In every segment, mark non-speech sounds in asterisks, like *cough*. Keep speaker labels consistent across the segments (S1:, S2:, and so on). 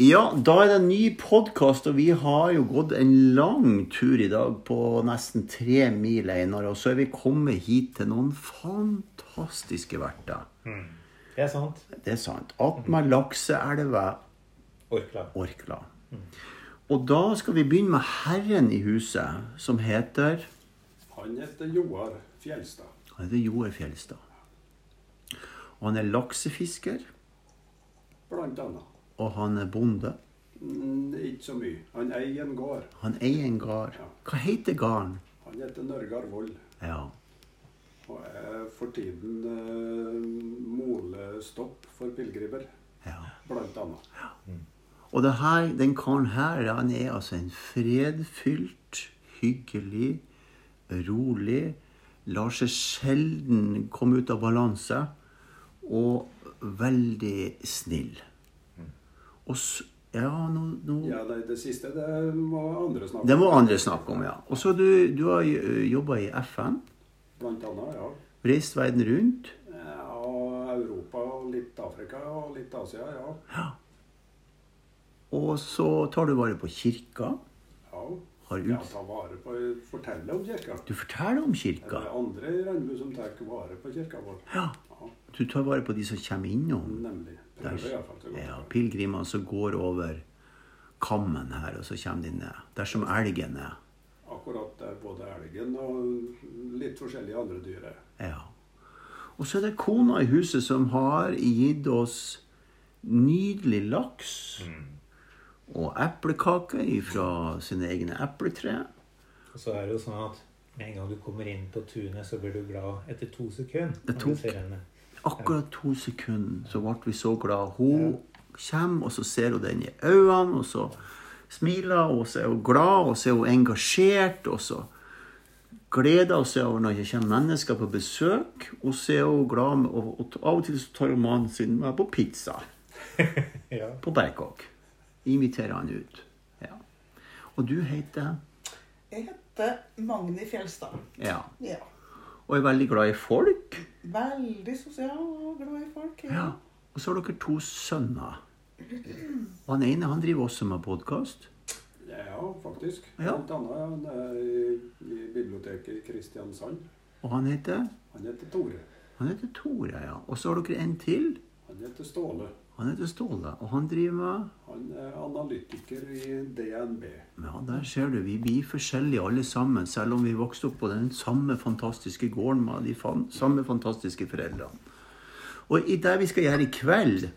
S1: Ja, da er det en ny podkast, og vi har jo gått en lang tur i dag på nesten tre mil, Einar. Og så er vi kommet hit til noen fantastiske verter.
S2: Det er sant.
S1: Det er sant. Attmed lakseelva
S2: Orkla.
S1: Orkla. Og da skal vi begynne med herren i huset, som heter
S3: Han heter Joar Fjelstad.
S1: Han heter Joar Fjelstad. Og han er laksefisker,
S3: Blant annet.
S1: Og han er bonde.
S3: Mm, ikke så mye. Han eier en gård.
S1: Han eier en gard. Hva heter gården?
S3: Han heter Nørgar Vold.
S1: Ja.
S3: Og er for tiden eh, molestopp for pilegrimer.
S1: ja.
S3: Blant annet.
S1: Og det her, den karen her, han er altså en fredfylt, hyggelig, rolig, lar seg sjelden komme ut av balanse, og veldig snill. Og ja, no, no.
S3: Ja, nei, Det siste det må andre snakke om.
S1: Det må andre snakke om, ja. Og så du, du har jobba i FN,
S3: Blant annet, ja.
S1: reist verden rundt.
S3: ja. Europa og litt Afrika og litt Asia, ja. ja.
S1: Og så tar du vare på kirka.
S3: Ja,
S1: Har ut...
S3: ta vare på Fortelle om kirka.
S1: Du forteller om kirka?
S3: Det er andre i Rennebu som tar vare på kirka vår.
S1: Ja.
S3: Ja,
S1: Du tar vare på de som kommer innom.
S3: nemlig. Godt
S1: Ja,
S3: jeg
S1: pilegrimene som går over kammen her, og så kommer de ned. Dersom elgen er.
S3: Akkurat der både elgen og litt forskjellige andre dyr er.
S1: Ja. Og så er det kona i huset som har gitt oss nydelig laks og eplekaker fra sine egne epletre.
S2: Og så er det jo sånn at med en gang du kommer inn på tunet, så blir du glad etter to sekunder.
S1: Det Akkurat to sekunder så ble vi så glad. Hun kommer, og så ser hun den i øynene, og så smiler hun, og så er hun glad, og så er hun engasjert, og så gleder hun seg over når det kommer mennesker på besøk, og så er hun glad, med, og, og av og til så tar hun mannen sin med på pizza *laughs*
S2: Ja.
S1: på Berkåk. Inviterer han ut. Ja. Og du heter
S4: Jeg heter Magni Fjelstad.
S1: Ja.
S4: Ja.
S1: Og er veldig glad i folk.
S4: Veldig sosial og glad i folk.
S1: Ja. Og så har dere to sønner. Og han ene han driver også med podkast.
S3: Ja, faktisk.
S1: Ja.
S3: Blant annet han er i, i biblioteket i Kristiansand.
S1: Og han heter
S3: Han heter Tore.
S1: Han heter Tore, ja. Og så har dere en til.
S3: Han heter Ståle.
S1: Han heter Ståle. Og han driver med
S3: Han er analytiker i DNB.
S1: Ja, der ser du. Vi blir forskjellige alle sammen, selv om vi vokste opp på den samme fantastiske gården med de fan samme fantastiske foreldrene. Og i det vi skal gjøre i kveld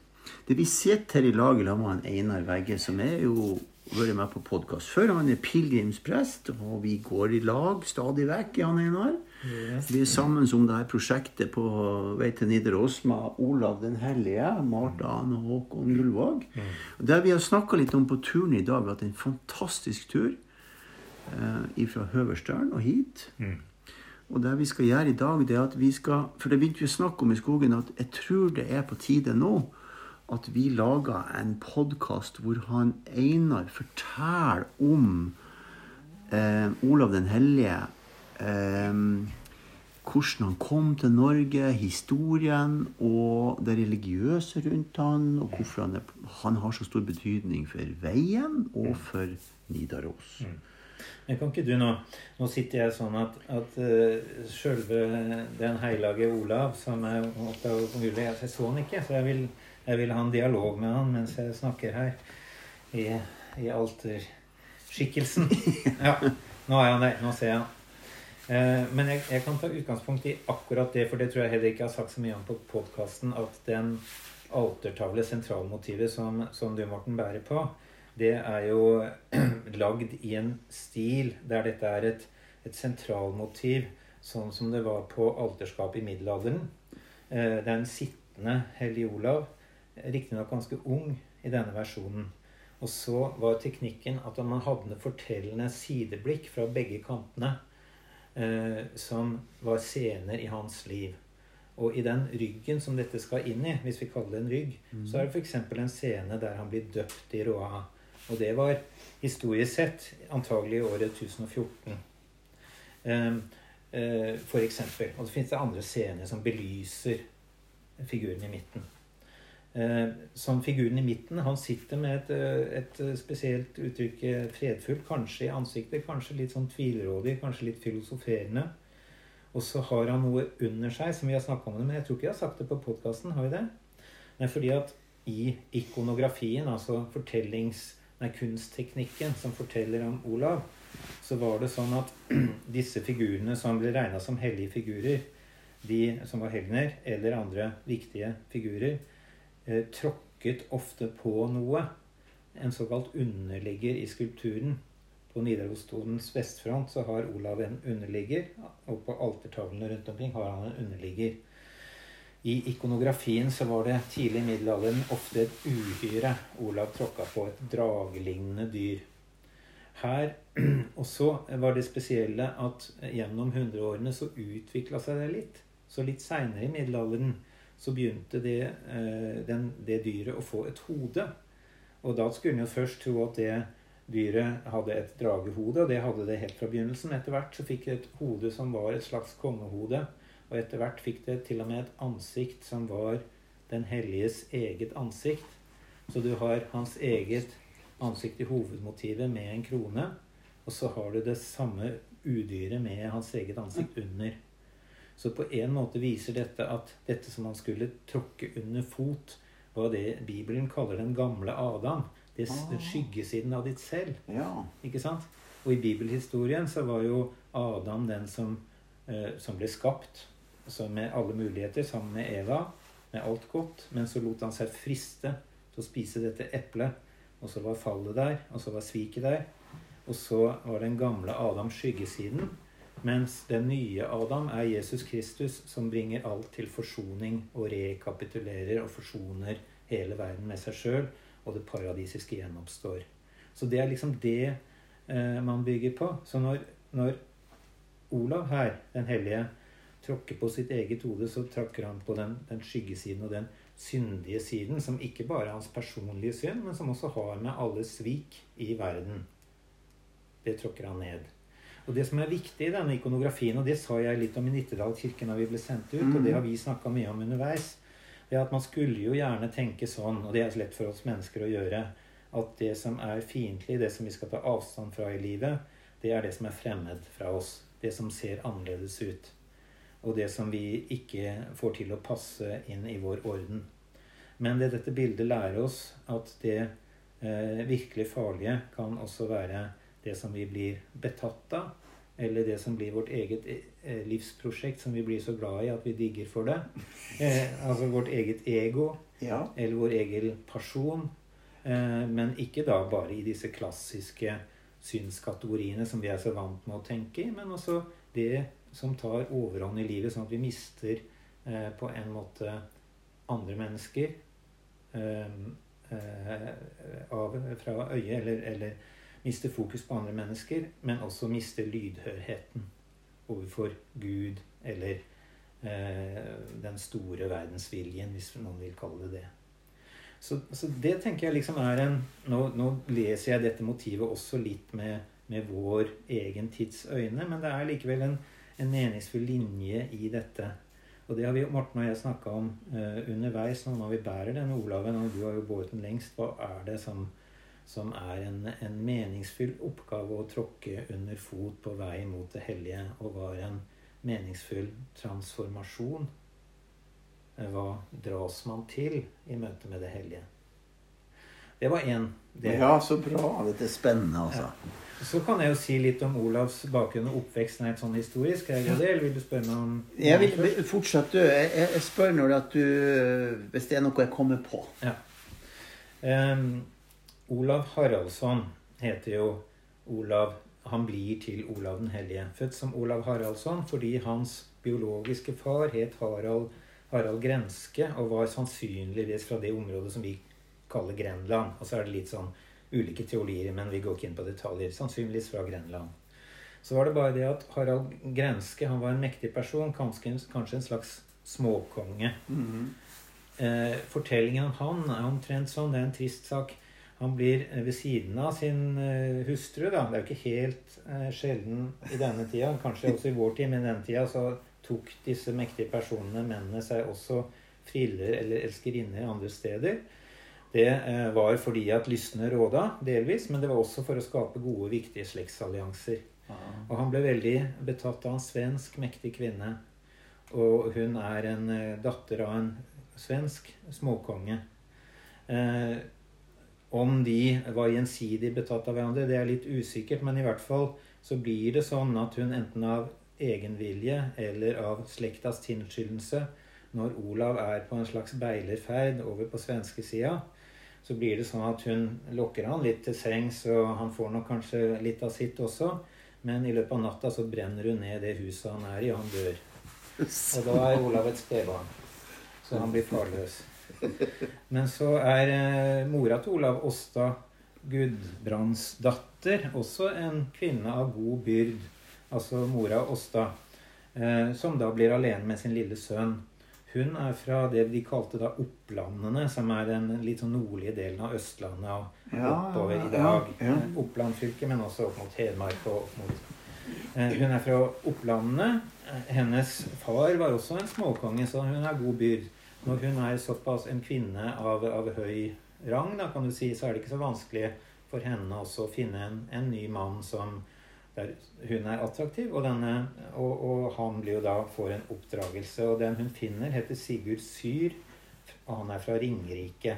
S1: det Vi sitter her i lag sammen med Einar Vegge, som er jo vært med på podkast før. Han er pilegrimsprest, og vi går i lag stadig vekk, Jan Einar. Vi er sammen om det her prosjektet på vei til Nidaros med Olav den hellige, Marta og Håkon Gullvåg. Og Det vi har snakka litt om på turen i dag, vi har hatt en fantastisk tur eh, fra Høverstølen og hit. Og det vi skal gjøre i dag, det er at vi skal For det begynte vi å snakke om i skogen, at jeg tror det er på tide nå at vi lager en podkast hvor han Einar forteller om eh, Olav den hellige. Eh, hvordan han kom til Norge, historien og det religiøse rundt han, og hvorfor han, er, han har så stor betydning for veien og for Nidaros.
S2: Men kan ikke du nå Nå sitter jeg sånn at, at uh, sjølve den hellige Olav, som er oppe av mulig Jeg så han ikke, så jeg vil, jeg vil ha en dialog med han mens jeg snakker her. I, i alterskikkelsen. *laughs* Ja, nå er han der. Nå ser jeg han. Eh, men jeg, jeg kan ta utgangspunkt i akkurat det, for det tror jeg heller ikke har sagt så mye om på podkasten, at den altertavle, sentralmotivet som, som du, Morten, bærer på, det er jo *clears throat* lagd i en stil der dette er et, et sentralmotiv, sånn som det var på alterskapet i middelalderen. Eh, det er en sittende hellig Olav, riktignok ganske ung i denne versjonen. Og så var teknikken at man hadde fortellende sideblikk fra begge kantene eh, som var scener i hans liv. Og i den ryggen som dette skal inn i, hvis vi kaller det en rygg, så er det f.eks. en scene der han blir døpt i Roa. Og det var historisk sett antagelig i året 1014. Eh, eh, for eksempel. Og så fins det andre scener som belyser figuren i midten. Eh, som figuren i midten, han sitter med et, eh, et spesielt uttrykk, eh, fredfullt, kanskje i ansiktet, kanskje litt sånn tvilrådig, kanskje litt filosoferende. Og så har han noe under seg, som vi har snakka om det, men jeg tror ikke jeg har sagt det på podkasten. Har det? Fordi at i ikonografien, altså fortellings... Nei, kunstteknikken som forteller om Olav, så var det sånn at *clears throat* disse figurene som ble regna som hellige figurer, de som var helgener, eller andre viktige figurer, eh, tråkket ofte på noe. En såkalt underligger i skulpturen. På Nidarosdolens vestfront så har Olav en underligger, og på altertavlene rundt omkring har han en underligger. I ikonografien så var det tidlig i middelalderen ofte et uhyre Olav tråkka på, et dragelignende dyr. Her *clears throat* også var det spesielle at gjennom hundreårene så utvikla seg det litt. Så litt seinere i middelalderen så begynte det, eh, den, det dyret å få et hode. Og da skulle en jo først tro at det dyret hadde et dragehode, og det hadde det helt fra begynnelsen. Etter hvert så fikk det et hode som var et slags kongehode. Og etter hvert fikk det til og med et ansikt som var den helliges eget ansikt. Så du har hans eget ansikt i hovedmotivet med en krone. Og så har du det samme udyret med hans eget ansikt under. Så på en måte viser dette at dette som han skulle tråkke under fot, var det Bibelen kaller den gamle Adam. Det er
S1: Ah.
S2: skyggesiden av ditt selv.
S1: Ja.
S2: Ikke sant? Og i bibelhistorien så var jo Adam den som, eh, som ble skapt så med alle muligheter sammen med Eva, med alt godt. Men så lot han seg friste til å spise dette eplet. Og så var fallet der, og så var sviket der. Og så var den gamle Adam skyggesiden. Mens den nye Adam er Jesus Kristus, som bringer alt til forsoning og rekapitulerer og forsoner hele verden med seg sjøl, og det paradisiske gjenoppstår. Så det er liksom det eh, man bygger på. Så når, når Olav her, den hellige, tråkker på sitt eget hode, så tråkker han på den, den skyggesiden og den syndige siden, som ikke bare er hans personlige synd, men som også har med alle svik i verden. Det tråkker han ned. Og Det som er viktig i denne ikonografien, og det sa jeg litt om i Nittedal kirke når vi ble sendt ut, og det har vi snakka mye om underveis, det er at man skulle jo gjerne tenke sånn, og det er så lett for oss mennesker å gjøre, at det som er fiendtlig, det som vi skal ta avstand fra i livet, det er det som er fremmed fra oss. Det som ser annerledes ut. Og det som vi ikke får til å passe inn i vår orden. Men det dette bildet lærer oss, at det eh, virkelig farlige kan også være det som vi blir betatt av, eller det som blir vårt eget eh, livsprosjekt, som vi blir så glad i at vi digger for det. Eh, altså vårt eget ego,
S1: Ja.
S2: eller vår egen person. Eh, men ikke da bare i disse klassiske synskategoriene som vi er så vant med å tenke i, men også det som tar overhånd i livet, sånn at vi mister eh, på en måte andre mennesker eh, eh, av, fra øyet, eller, eller mister fokus på andre mennesker, men også mister lydhørheten overfor Gud eller eh, den store verdensviljen, hvis noen vil kalle det det. Så, så det tenker jeg liksom er en nå, nå leser jeg dette motivet også litt med, med vår egen tids øyne, men det er likevel en, en meningsfull linje i dette. Og det har vi, Morten og jeg snakka om eh, underveis nå når vi bærer denne Olaven, og du har jo båret den lengst. Hva er det som, som er en, en meningsfull oppgave å tråkke under fot på vei mot det hellige, og var en meningsfull transformasjon? Eh, Hva dras man til i møte med det hellige? Det var én del.
S1: ja, så bra. Dette er spennende, altså.
S2: Så kan jeg jo si litt om Olavs bakgrunn og oppvekst helt sånn historisk. Er det eller vil du spørre meg om
S1: Jeg vil fortsette. Jeg, jeg, jeg spør når at du Hvis det er noe jeg kommer på.
S2: Em, Olav Haraldsson heter jo Olav Han blir til Olav den hellige. Født som Olav Haraldsson fordi hans biologiske far het Harald, Harald Grenske og var sannsynligvis fra det området som vi kaller Grenland. Og så er det litt sånn ulike teorier, men vi går ikke inn på detaljer. Sannsynligvis fra Grenland. Så var det bare det at Harald Grenske han var en mektig person, kanskje, kanskje en slags småkonge. Eh, fortellingen om han er omtrent sånn. Det er en trist sak. Han blir eh, ved siden av sin eh, hustru. da. Det er jo ikke helt eh, sjelden i denne tida, kanskje også i vår tid, men i denne tida så tok disse mektige personene, mennene, seg også friller eller elskerinner andre steder. Det eh, var fordi at lystne råda, delvis, men det var også for å skape gode, viktige slektsallianser. Og han ble veldig betatt av en svensk mektig kvinne. Og hun er en eh, datter av en svensk småkonge. Eh, om de var gjensidig betatt av hverandre, det er litt usikkert, men i hvert fall så blir det sånn at hun enten av egen vilje eller av slektas tilskyndelse, når Olav er på en slags beilerferd over på svenskesida, så blir det sånn at hun lokker han litt til sengs, og han får nok kanskje litt av sitt også. Men i løpet av natta så brenner hun ned det huset han er i, og han dør. Og da er Olav et spedbarn. Så han blir farløs. Men så er eh, mora til Olav Åsta Gudbrandsdatter også en kvinne av god byrd. Altså mora Åsta. Eh, som da blir alene med sin lille sønn. Hun er fra det de kalte da Opplandene, som er den litt sånn nordlige delen av Østlandet og
S1: Ja,
S2: oppover i dag.
S1: ja.
S2: ja. Oppland fylke, men også opp mot Hedmark og opp mot Eh, Hun er fra Opplandene. Hennes far var også en småkonge, så hun er god byrd. Når hun er såpass en kvinne av, av høy rang, da, kan du si, så er det ikke så vanskelig for henne også å finne en, en ny mann som der hun er attraktiv, og, denne, og, og han blir jo da får en oppdragelse. Og den hun finner, heter Sigurd Syr, og han er fra Ringerike.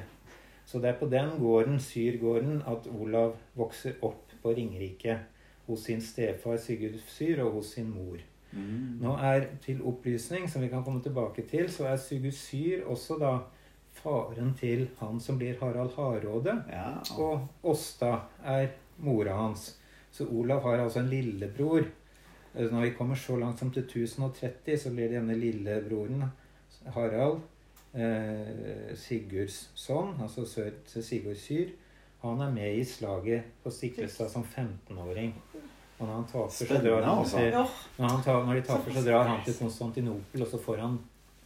S2: Så det er på den gården, Syrgården, at Olav vokser opp på Ringerike hos sin stefar Sigurd Syr og hos sin mor.
S1: Mm.
S2: Nå er til opplysning, som vi kan komme tilbake til, så er Sigurd Syr også da faren til han som blir Harald Hardråde.
S1: Ja.
S2: Og Åsta er mora hans. Så Olav har altså en lillebror. Eh, Når vi kommer så langt som til 1030, så blir denne lillebroren Harald eh, Sigurds sønn, altså sønnen til Sigurd Syr, han er med i slaget på Stiklestad som 15-åring. Og når han taper, så drar han
S1: altså.
S2: til når, han tar, når de taper, så drar han til Konstantinopel, og så får han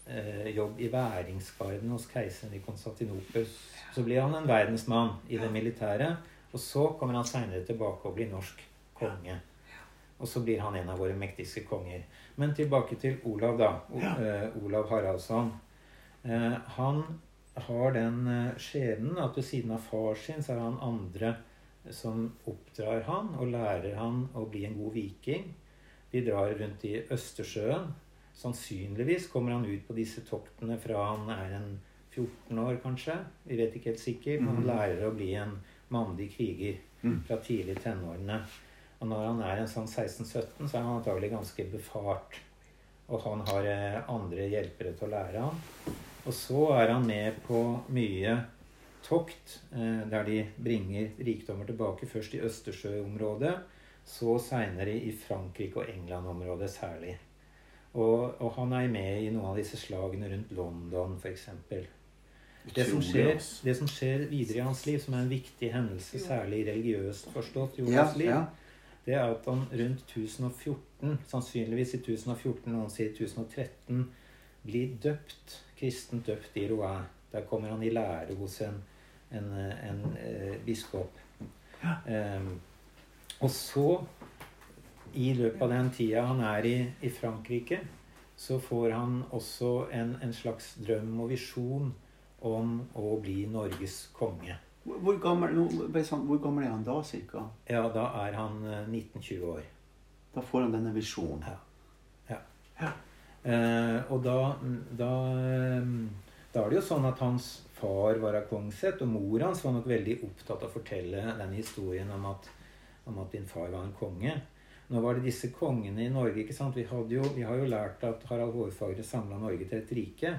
S2: eh, jobb i væringsgarden hos keiseren i Konstantinopel. Så blir han en verdensmann i det militære, og så kommer han seinere tilbake og blir norsk konge. Og så blir han en av våre mektigste konger. Men tilbake til Olav, da. O, eh, Olav Haraldsson. Eh, han har den eh, skjebnen at ved siden av far sin så er han andre som oppdrar han og lærer han å bli en god viking. De drar rundt i Østersjøen. Sannsynligvis kommer han ut på disse toktene fra han er en 14 år, kanskje. Vi vet ikke helt sikkert. Men han lærer å bli en mandig kriger
S1: Mm.
S2: fra tidlig i tenårene. Og når han er en sånn 16-17, så er han antagelig ganske befart. Og han har eh, andre hjelpere til å lære han. Og så er han med på mye tokt eh, der de bringer rikdommer tilbake. Først i Østersjøområdet, så seinere i Frankrike og England-området særlig. Og, og han er med i noen av disse slagene rundt London, f.eks. Det som, skjer, det som skjer videre i hans liv, som er en viktig hendelse, særlig religiøst forstått i hans liv, det er at han rundt 1014, sannsynligvis i 1014, noen sier 1013, blir døpt, kristent døpt i Rouen. Der kommer han i lære hos en, en, en en biskop. Em, og så, i løpet av den tida han er i, i Frankrike, så får han også en, en slags drøm og visjon om å bli Norges konge.
S1: Hvor, gammel, sånn- hvor gammel er han da, cirka?
S2: Ja, da er han eh, 19-20 år.
S1: Da får han denne visjonen.
S2: Eh, og da, da, eh, da er det jo sånn at hans far var av Kongseth, og mor hans var nok veldig opptatt av å fortelle den historien om at, om at din far var en konge. Nå var det disse kongene i Norge. ikke sant? Vi, hadde jo, vi har jo lært at Harald Hårfagre samla Norge til et rike.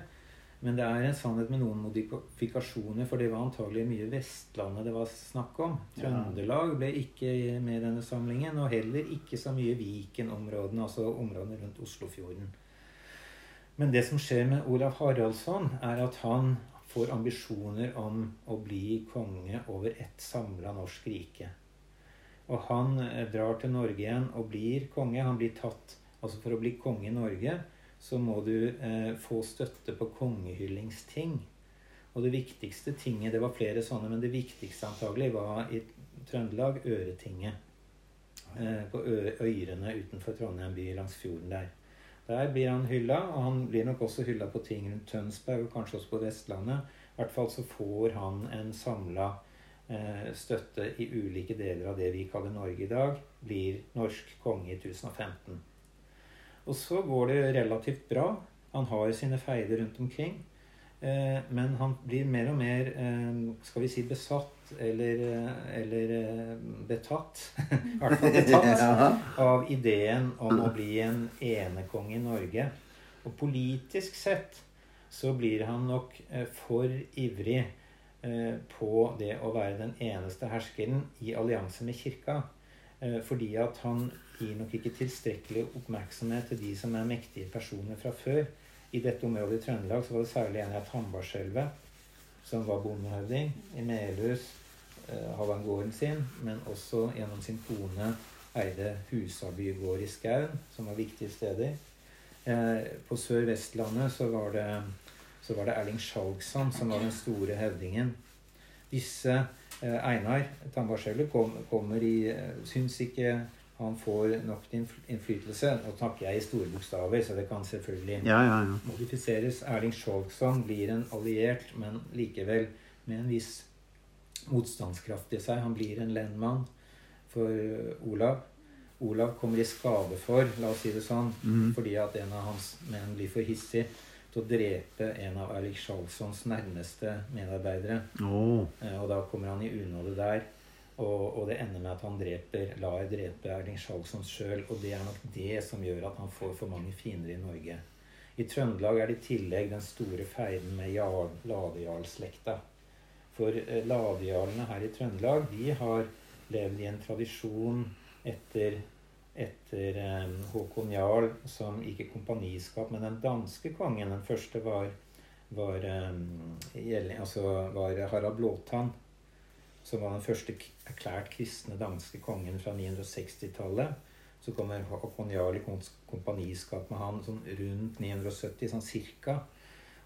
S2: Men det er en sannhet med noen modifikasjoner, for det var antagelig mye Vestlandet det var snakk om. Trøndelag ble ikke med i denne samlingen, og heller ikke så mye Viken-områdene, altså områdene rundt Oslofjorden. Men det som skjer med Olav Haraldsson, er at han får ambisjoner om å bli konge over et samla norsk rike. Og han eh, drar til Norge igjen og blir konge. Han blir tatt Altså for å bli konge i Norge så må du eh, få støtte på kongehyllingsting. Og det viktigste tinget Det var flere sånne, men det viktigste antagelig var i Trøndelag Øretinget. Eh, på Øyrene utenfor Trondheim by, langs fjorden der. Der blir han hylla, og han blir nok også hylla på ting rundt Tønsberg og kanskje også på Vestlandet. I hvert fall så får han en samla eh, støtte i ulike deler av det vi kaller Norge i dag. Blir norsk konge i 1015. Og så går det relativt bra. Han har sine feider rundt omkring. Eh, men han blir mer og mer eh, skal vi si besatt eller, eller eh, betatt. *laughs* I hvert fall betatt *laughs* av ideen om å bli en enekonge i Norge. Og politisk sett så blir han nok eh, for ivrig eh, på det å være den eneste herskeren i allianse med kirka. Fordi at han gir nok ikke tilstrekkelig oppmerksomhet til de som er mektige personer fra før. I dette området i Trøndelag så var det særlig en av Tambarskjelvet, som var bondehøvding. I Melhus eh, gården sin, men også gjennom sin kone eide Husaby gård i Skaun, som var viktige steder. Eh, på Sør-Vestlandet så var det, så var det Erling Skjalgsson som var den store høvdingen. Disse eh, Einar Tambarskjelvet kom, kommer i Syns ikke han får nok innflytelse. Nå snakker jeg i store bokstaver, så det kan selvfølgelig
S1: Ja, ja, ja.
S2: modifiseres. Erling Skjalgsson blir en alliert, men likevel med en viss motstandskraft i seg. Han blir en lenmann for Olav. Olav kommer i skade for, la oss si det sånn,
S1: mm.
S2: fordi at en av hans menn blir for hissig til å drepe en av Erling Skjalgssons nærmeste medarbeidere. Eh, Og da kommer han i unåde der. Og, og det ender med at han dreper, lar drepe Erling Skjalgsson sjøl. Og det er nok det som gjør at han får for mange fiender i Norge. I Trøndelag er det i tillegg den store feiden med jarl, Ladejarlslekta. For eh, ladejarlene her i Trøndelag de har levd i en tradisjon etter, etter eh, Håkon Jarl, som gikk i kompaniskap med den danske kongen. Den første var, var, eh, altså var Harald Blåtann som var den første erklært kristne danske kongen fra 960-tallet. Så kommer Håkon Jarl i kompaniskap med han sånn rundt 970, sånn cirka.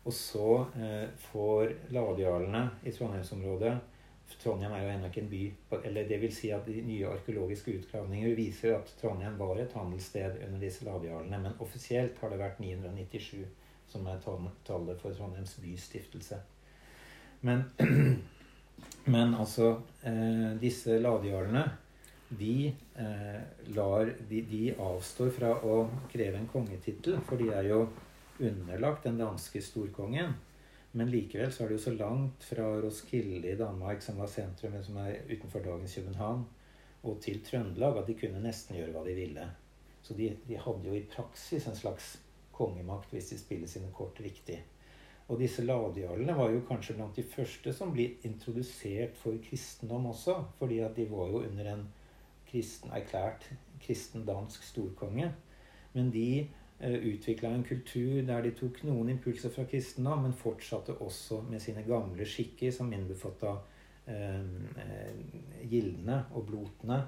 S2: Og så eh, får ladejarlene i Trondheimsområdet Trondheim er jo ennå ikke en by. Eller det vil si at de nye arkeologiske utgravninger viser at Trondheim var et handelssted under disse ladejarlene. Men offisielt har det vært 997 som er tall- tallet for Trondheims bystiftelse. Men *clears throat* men altså, eh, disse ladejarlene, de, eh, lar, de, de avstår fra å kreve en kongetittel, for de er jo underlagt den danske storkongen. Men likevel så er det jo så langt fra Roskilde i Danmark, som var sentrum, men som er utenfor dagens København, og til Trøndelag, at de kunne nesten gjøre hva de ville. Så de, de hadde jo i praksis en slags kongemakt hvis de spiller sine kort riktig. Og disse ladejarlene var jo kanskje blant de første som ble introdusert for kristendom også, fordi at de var jo under en kristen, erklært kristen dansk storkonge. Men de utvikla en kultur der de tok noen impulser fra kristendom, men fortsatte også med sine gamle skikker, som innbefatta eh, eh, gildene og blotene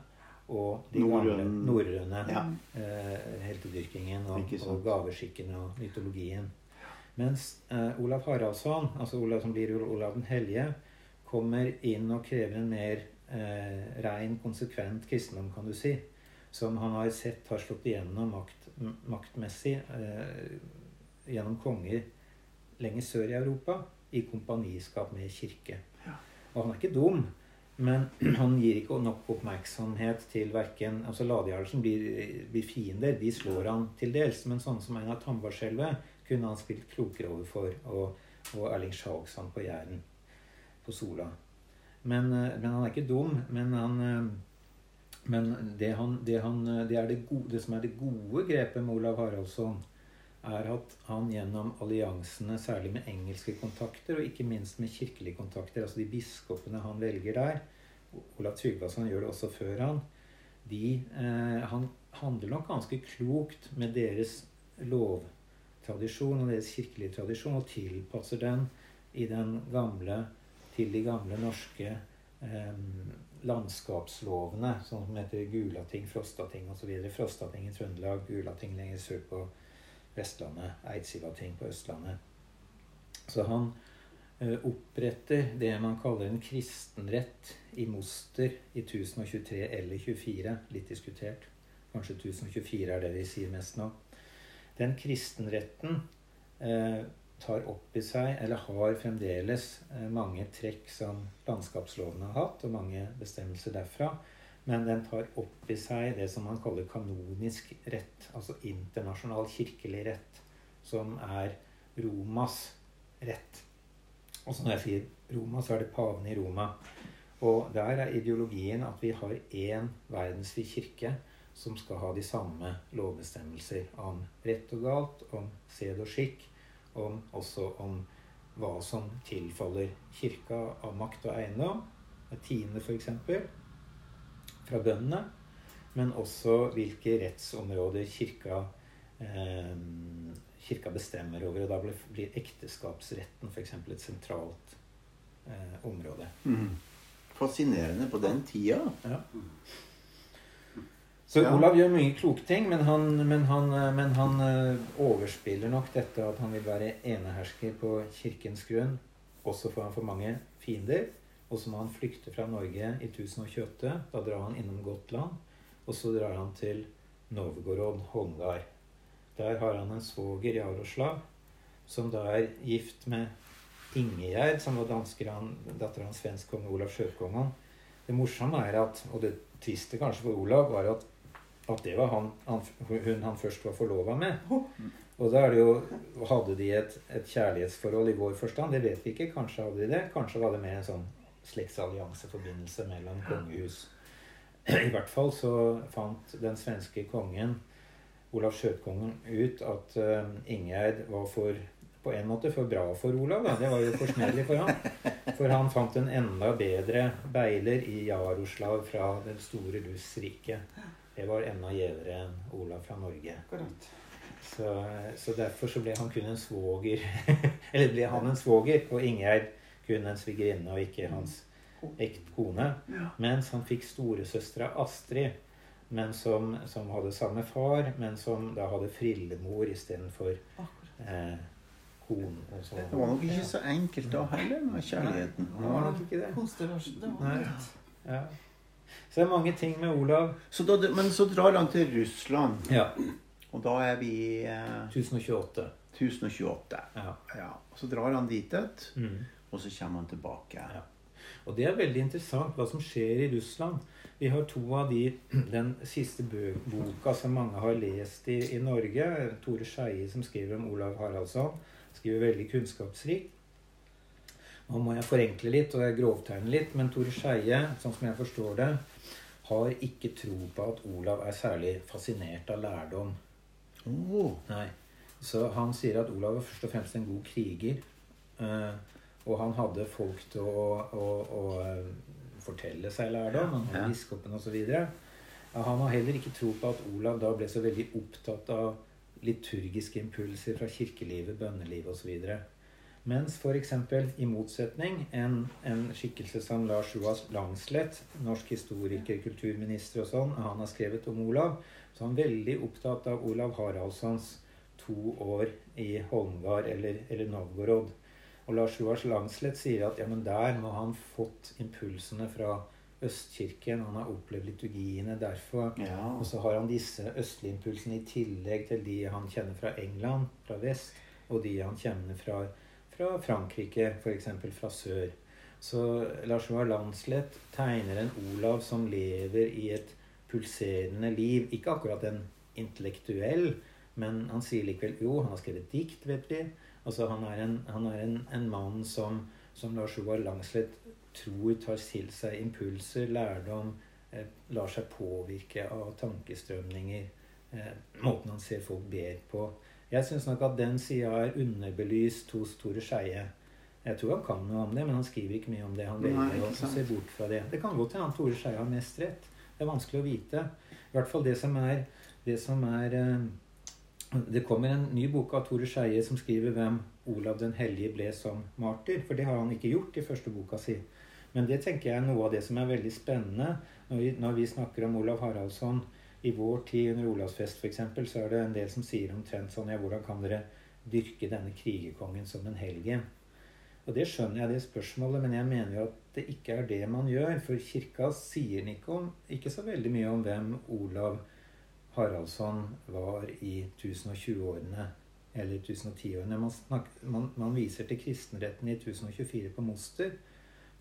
S2: og de gamle
S1: Norrøn-
S2: norrøne
S1: Ja.
S2: eh, heltedyrkingen og, og gaveskikkene og mytologien. Mens eh, Olav Haraldsson, altså Olav som blir Olav den hellige, kommer inn og krever en mer eh, rein, konsekvent kristendom, kan du si. Som han har sett har slått igjennom makt, maktmessig eh, gjennom konger lenger sør i Europa, i kompaniskap med kirke. Og han er ikke dum, men *clears throat* han gir ikke nok oppmerksomhet til verken altså Ladejarlsen blir, blir fiender, de slår han til dels. Men sånne som Einar Tambarskjelvet kunne han spilt klokere overfor. Og, og Erling Sjagsand på Jæren, på Sola. Men, eh, men han er ikke dum. Men, han, eh, men det, han, det, han, det, det, gode, det som er det gode grepet med Olav Haraldsson, er at han gjennom alliansene, særlig med engelske kontakter, og ikke minst med kirkelige kontakter, altså de biskopene han velger der Olav Tryggvason gjør det også før han. De, eh, han handler nok ganske klokt med deres lovtradisjon og deres kirkelige tradisjon, og tilpasser den i den gamle, til de gamle norske eh, landskapslovene, sånn som heter Gulating, Frostating osv. Frostating i Trøndelag, Gulating lenger sør på Vestlandet, Eidsivating på Østlandet. Så han eh, oppretter det man kaller en kristenrett i Moster i 1023 eller 24. Litt diskutert. Kanskje 1024 er det de sier mest nå. Den kristenretten eh, tar opp i seg, eller har fremdeles, eh, mange trekk som landskapsloven har hatt, og mange bestemmelser derfra. Men den tar opp i seg det som man kaller kanonisk rett, altså internasjonal kirkelig rett, som er Romas rett. Og så når jeg sier Roma, så er det paven i Roma. Og der er ideologien at vi har én verdensvid kirke som skal ha de samme lovbestemmelser om rett og galt, om sed og skikk, om, også om hva som tilfaller kirka av makt og eiendom, tiende f.eks., fra bøndene, men også hvilke rettsområder kirka, eh, kirka bestemmer over. Og da blir, blir ekteskapsretten f.eks. et sentralt eh, område.
S1: Mm. Fascinerende på den tida.
S2: Ja. Så
S1: Ja.
S2: Olav gjør mye kloke ting, men han, men, han, eh, men han eh, overspiller nok dette at han vil være enehersker på kirkens grunn. Også får han for mange fiender. Og så må han flykte fra Norge i 1028. Da drar han innom Gotland. Og så drar han til Novgorod, Holmgard. Der har han en svoger, Jaroslav, som da er gift med Ingegjerd, som var dansker, han, datter av en svensk konge, Olav Sjøkongen. Det morsomme er at, og det triste kanskje for Olav, var at, at det var han, han, hun han først var forlova med. Og da er det jo, hadde de et, et kjærlighetsforhold i vår forstand? Det vet vi ikke. Kanskje hadde de det. Kanskje var det mer en sånn slektsallianseforbindelse mellom kongehus. I hvert fall så fant den svenske kongen, Olav Skjøtkongen, ut at uh, Ingjerd var for på en måte for bra for Olav. Da. Det var jo forsmedelig for ham. For han fant en enda bedre beiler i Jaroslav fra det store Russ-riket. Det var enda gjevere enn Olav fra Norge.
S4: Akkurat.
S2: Så, så derfor så ble han kun en svoger. *laughs* Eller ble han en svoger, og Ingjerd kun en svigerinne og ikke hans ekte kone. Mens han fikk storesøstera Astrid, men som, som hadde samme far, men som da hadde frillemor istedenfor eh, kone. så-
S1: Det var nok ikke så enkelt da heller med kjærligheten.
S2: Det var nok ikke det.
S4: Konstellasjon. Det var
S2: Nei.
S4: litt.
S2: Ja. Så det er mange ting med Olav.
S1: Så da, men så drar han til Russland,
S2: Ja.
S1: og da er vi eh,
S2: 1028.
S1: 1028.
S2: Ja.
S1: Ja. Så drar han dit, et,
S2: Mm.
S1: og så kommer han tilbake.
S2: Ja. Og det er veldig interessant hva som skjer i Russland. Vi har to av de *clears throat* Den siste boka som mange har lest i, i Norge. Tore Skeie som skriver om Olav Haraldsson. Skriver veldig kunnskapsrikt. Nå må jeg forenkle litt og jeg grovtegne litt, men Tore Skeie, sånn som jeg forstår det, har ikke tro på at Olav er særlig fascinert av lærdom.
S1: Oh.
S2: Nei. Så han sier at Olav var først og fremst en god kriger. eh, og han hadde folk til å, å, å eh, fortelle seg lærdom. Han hadde biskopen osv. Han har heller ikke tro på at Olav da ble så veldig opptatt av liturgiske impulser fra kirkelivet, bønnelivet osv. Mens f.eks. i motsetning en, en skikkelse som Lars Joas Langslett, norsk historiker, kulturminister og sånn, han har skrevet om Olav, så er han veldig opptatt av Olav Haraldssons to år i Holmgard eller, eller Novgorod. Og Lars Joas Langslett sier at ja, men der må han fått impulsene fra Østkirken. Han har opplevd liturgiene derfor.
S1: ja.
S2: Og så har han disse østlige impulsene i tillegg til de han kjenner fra England, fra vest, og de han kjenner fra, fra Frankrike, f.eks. fra sør. Så Lars Joar Landslett tegner en Olav som lever i et pulserende liv. Ikke akkurat en intellektuell, men han sier likevel jo, han har skrevet dikt, vet vi. Altså Han er en, han er en, en mann som, som Lars Joar Langslett tror tar til seg impulser, lærdom, eh, lar seg påvirke av tankestrømninger. Eh, måten han ser folk ber på. Jeg syns nok at den sida er underbelyst hos Tore Skeie. Jeg tror han kan noe om det, men han skriver ikke mye om det. Han velger å se bort fra det. Det kan godt hende Tore Skeie har mest rett. Det er vanskelig å vite. I hvert fall det som er, det som er eh, Det kommer en ny bok av Tore Skeie som skriver hvem Olav den hellige ble som martyr. For det har han ikke gjort i første boka si. Men det tenker jeg er noe av det som er veldig spennende når vi, når vi snakker om Olav Haraldsson i vår tid under Olavsfest f.eks., så er det en del som sier omtrent sånn Ja, hvordan kan dere dyrke denne krigerkongen som en helgen? Og det skjønner jeg, det spørsmålet, men jeg mener jo at det ikke er det man gjør. For kirka sier ikke, om, ikke så veldig mye om hvem Olav Haraldsson var i 1020-årene eller 1010-årene. Man, man, man viser til kristenretten i 1024 på Moster,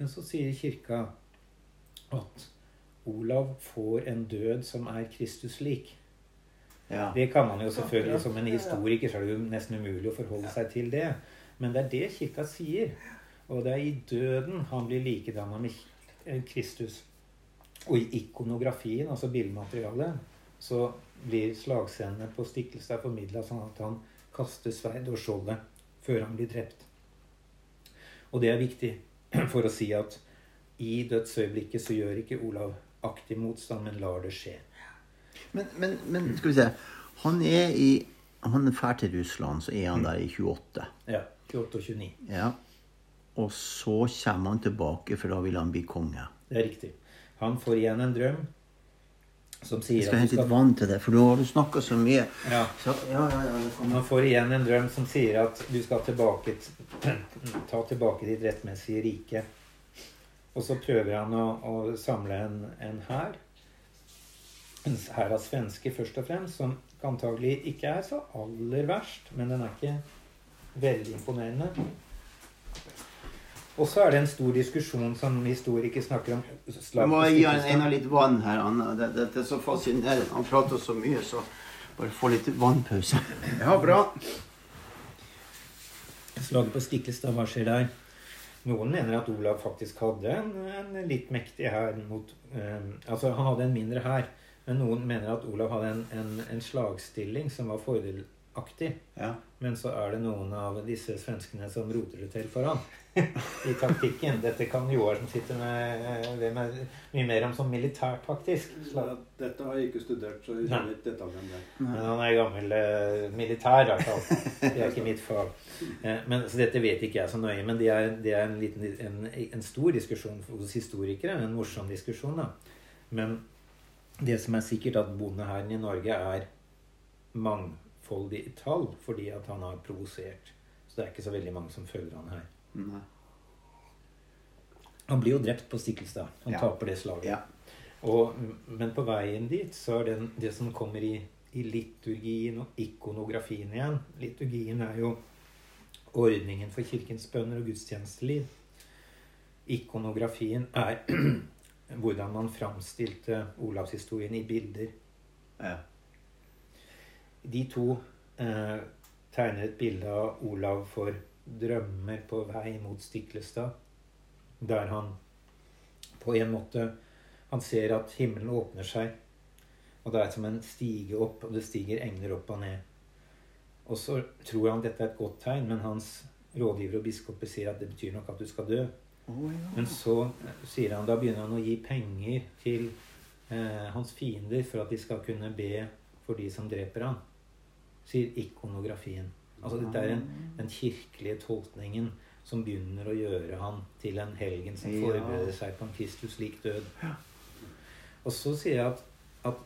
S2: men så sier kirka at Olav får en død som er Kristus lik.
S1: Ja.
S2: Det kan man jo selvfølgelig Som en historiker så er det jo nesten umulig å forholde seg til det. Men det er det kirka sier. Og det er i døden han blir likedanna med eh, Kristus. Og i ikonografien, altså bildematerialet, så blir slagscenene på Stiklestad formidla sånn at han kaster sverd og skjoldet før han blir drept. Og det er viktig *clears throat* for å si at i dødsøyeblikket så gjør ikke Olav aktiv motstand, men lar det skje.
S1: Men, men, men skal vi se Han er i Han fær til Russland, så er han der i 28.
S2: Ja, 28 og 29.
S1: Ja. Og så kommer han tilbake, for da vil han bli konge.
S2: Det er riktig. Han får igjen en drøm som
S1: Jeg skal hente litt vann til deg, for nå har du snakka så mye.
S2: ja,
S1: Så, ja, ja, ja.
S2: Han får igjen en drøm som sier at du skal tilbake, *clears throat* ta tilbake ditt rettmessige rike. Og så prøver han å, å samle en, en hær. En hær av svensker først og fremst, som antagelig ikke er så aller verst, men den er ikke veldig imponerende. Og så er det en stor diskusjon som historikere snakker om. Jeg
S1: må gi han av litt vann her. Anna. Det, det, det er så fascinerende. Han prater så mye, så bare få litt vannpause. Ja, bra.
S2: Slaget på Stiklestad, hva skjer der? Noen mener at Olav faktisk hadde en, en litt mektig hær mot eh, Altså, han hadde en mindre hær, men noen mener at Olav hadde en, en, en slagstilling som var fordelaktig.
S1: Ja.
S2: Men så er det noen av disse svenskene som roter det til for han i taktikken. Dette kan Joar som sitter med, det med mye mer om som militærtaktisk. Slag.
S3: Dette har jeg ikke studert, så jeg kjenner ikke detaljene der.
S2: Men han er gammel eh, militær, i hvert fall. Det er ikke mitt fag. Eh, men, så dette vet ikke jeg så nøye, men det er, det er en, liten, en, en stor diskusjon hos historikere. En morsom diskusjon, da. Men det som er sikkert, at bondehæren i Norge er mangfoldig i tall fordi at han har provosert. Så det er ikke så veldig mange som følger han her.
S1: Nei.
S2: Han blir jo drept på Stiklestad. Han
S1: Ja.
S2: taper det slaget.
S1: Ja.
S2: Og, men på veien dit så er det det som kommer i, i liturgien og ikonografien igjen. Liturgien er jo ordningen for kirkens bønner og gudstjenesteliv. Ikonografien er *clears throat* hvordan man framstilte Olavshistorien i bilder.
S1: Ja.
S2: De to eh, tegner et bilde av Olav for drømmer på vei mot Stiklestad. Der han på en måte Han ser at himmelen åpner seg. Og det er som en stige opp, og det stiger engler opp og ned. Og så tror han dette er et godt tegn, men hans rådgiver og biskoper sier at det betyr nok at du skal dø.
S1: Ja.
S2: Men så sier han, da begynner han å gi penger til eh, hans fiender for at de skal kunne be for de som dreper han. Sier ikonografien. Altså dette er en, den kirkelige tolkningen som begynner å gjøre han til en helgen som forbereder seg på en Kristus lik død. Og så sier jeg at, at,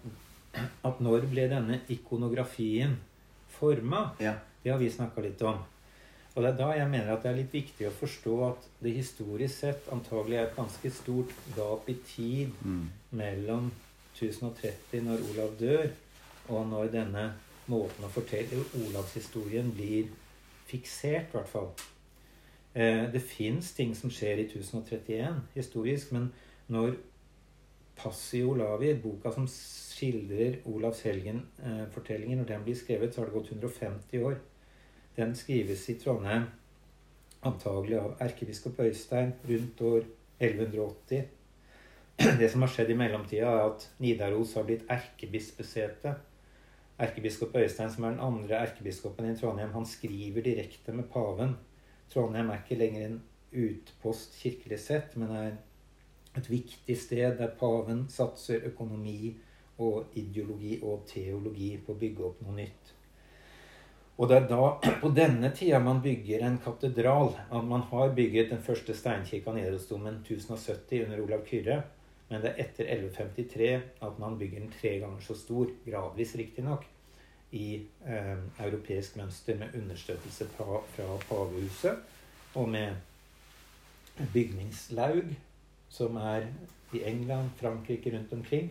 S2: at når ble denne ikonografien forma?
S1: Ja.
S2: Det har vi snakka litt om. Og det er da jeg mener at det er litt viktig å forstå at det historisk sett antagelig er et ganske stort gap i tid
S1: Mm.
S2: mellom 1030, når Olav dør, og når denne måten å fortelle Olavshistorien blir fiksert, i hvert fall. Eh, det fins ting som skjer i 1031 historisk, men når Passi Olavi, boka som skildrer Olavs helgen-fortellingen, når den blir skrevet, så har det gått 150 år. Den skrives i Trondheim antagelig av erkebiskop Øystein rundt år 1180. Det som har skjedd i mellomtida, er at Nidaros har blitt erkebispesete. Erkebiskop Øystein, som er den andre erkebiskopen i Trondheim, han skriver direkte med paven. Trondheim er ikke lenger en utpost kirkelig sett, men er et viktig sted der paven satser økonomi og ideologi og teologi på å bygge opp noe nytt. Og det er da, på denne tida, man bygger en katedral. At Man har bygget den første steinkirka Nidarosdomen 1070 under Olav Kyrre. Men det er etter 1153 at man bygger den tre ganger så stor, gradvis riktignok, i eh, europeisk mønster med understøttelse fra, fra pavehuset og med bygningslaug, som er i England, Frankrike rundt omkring.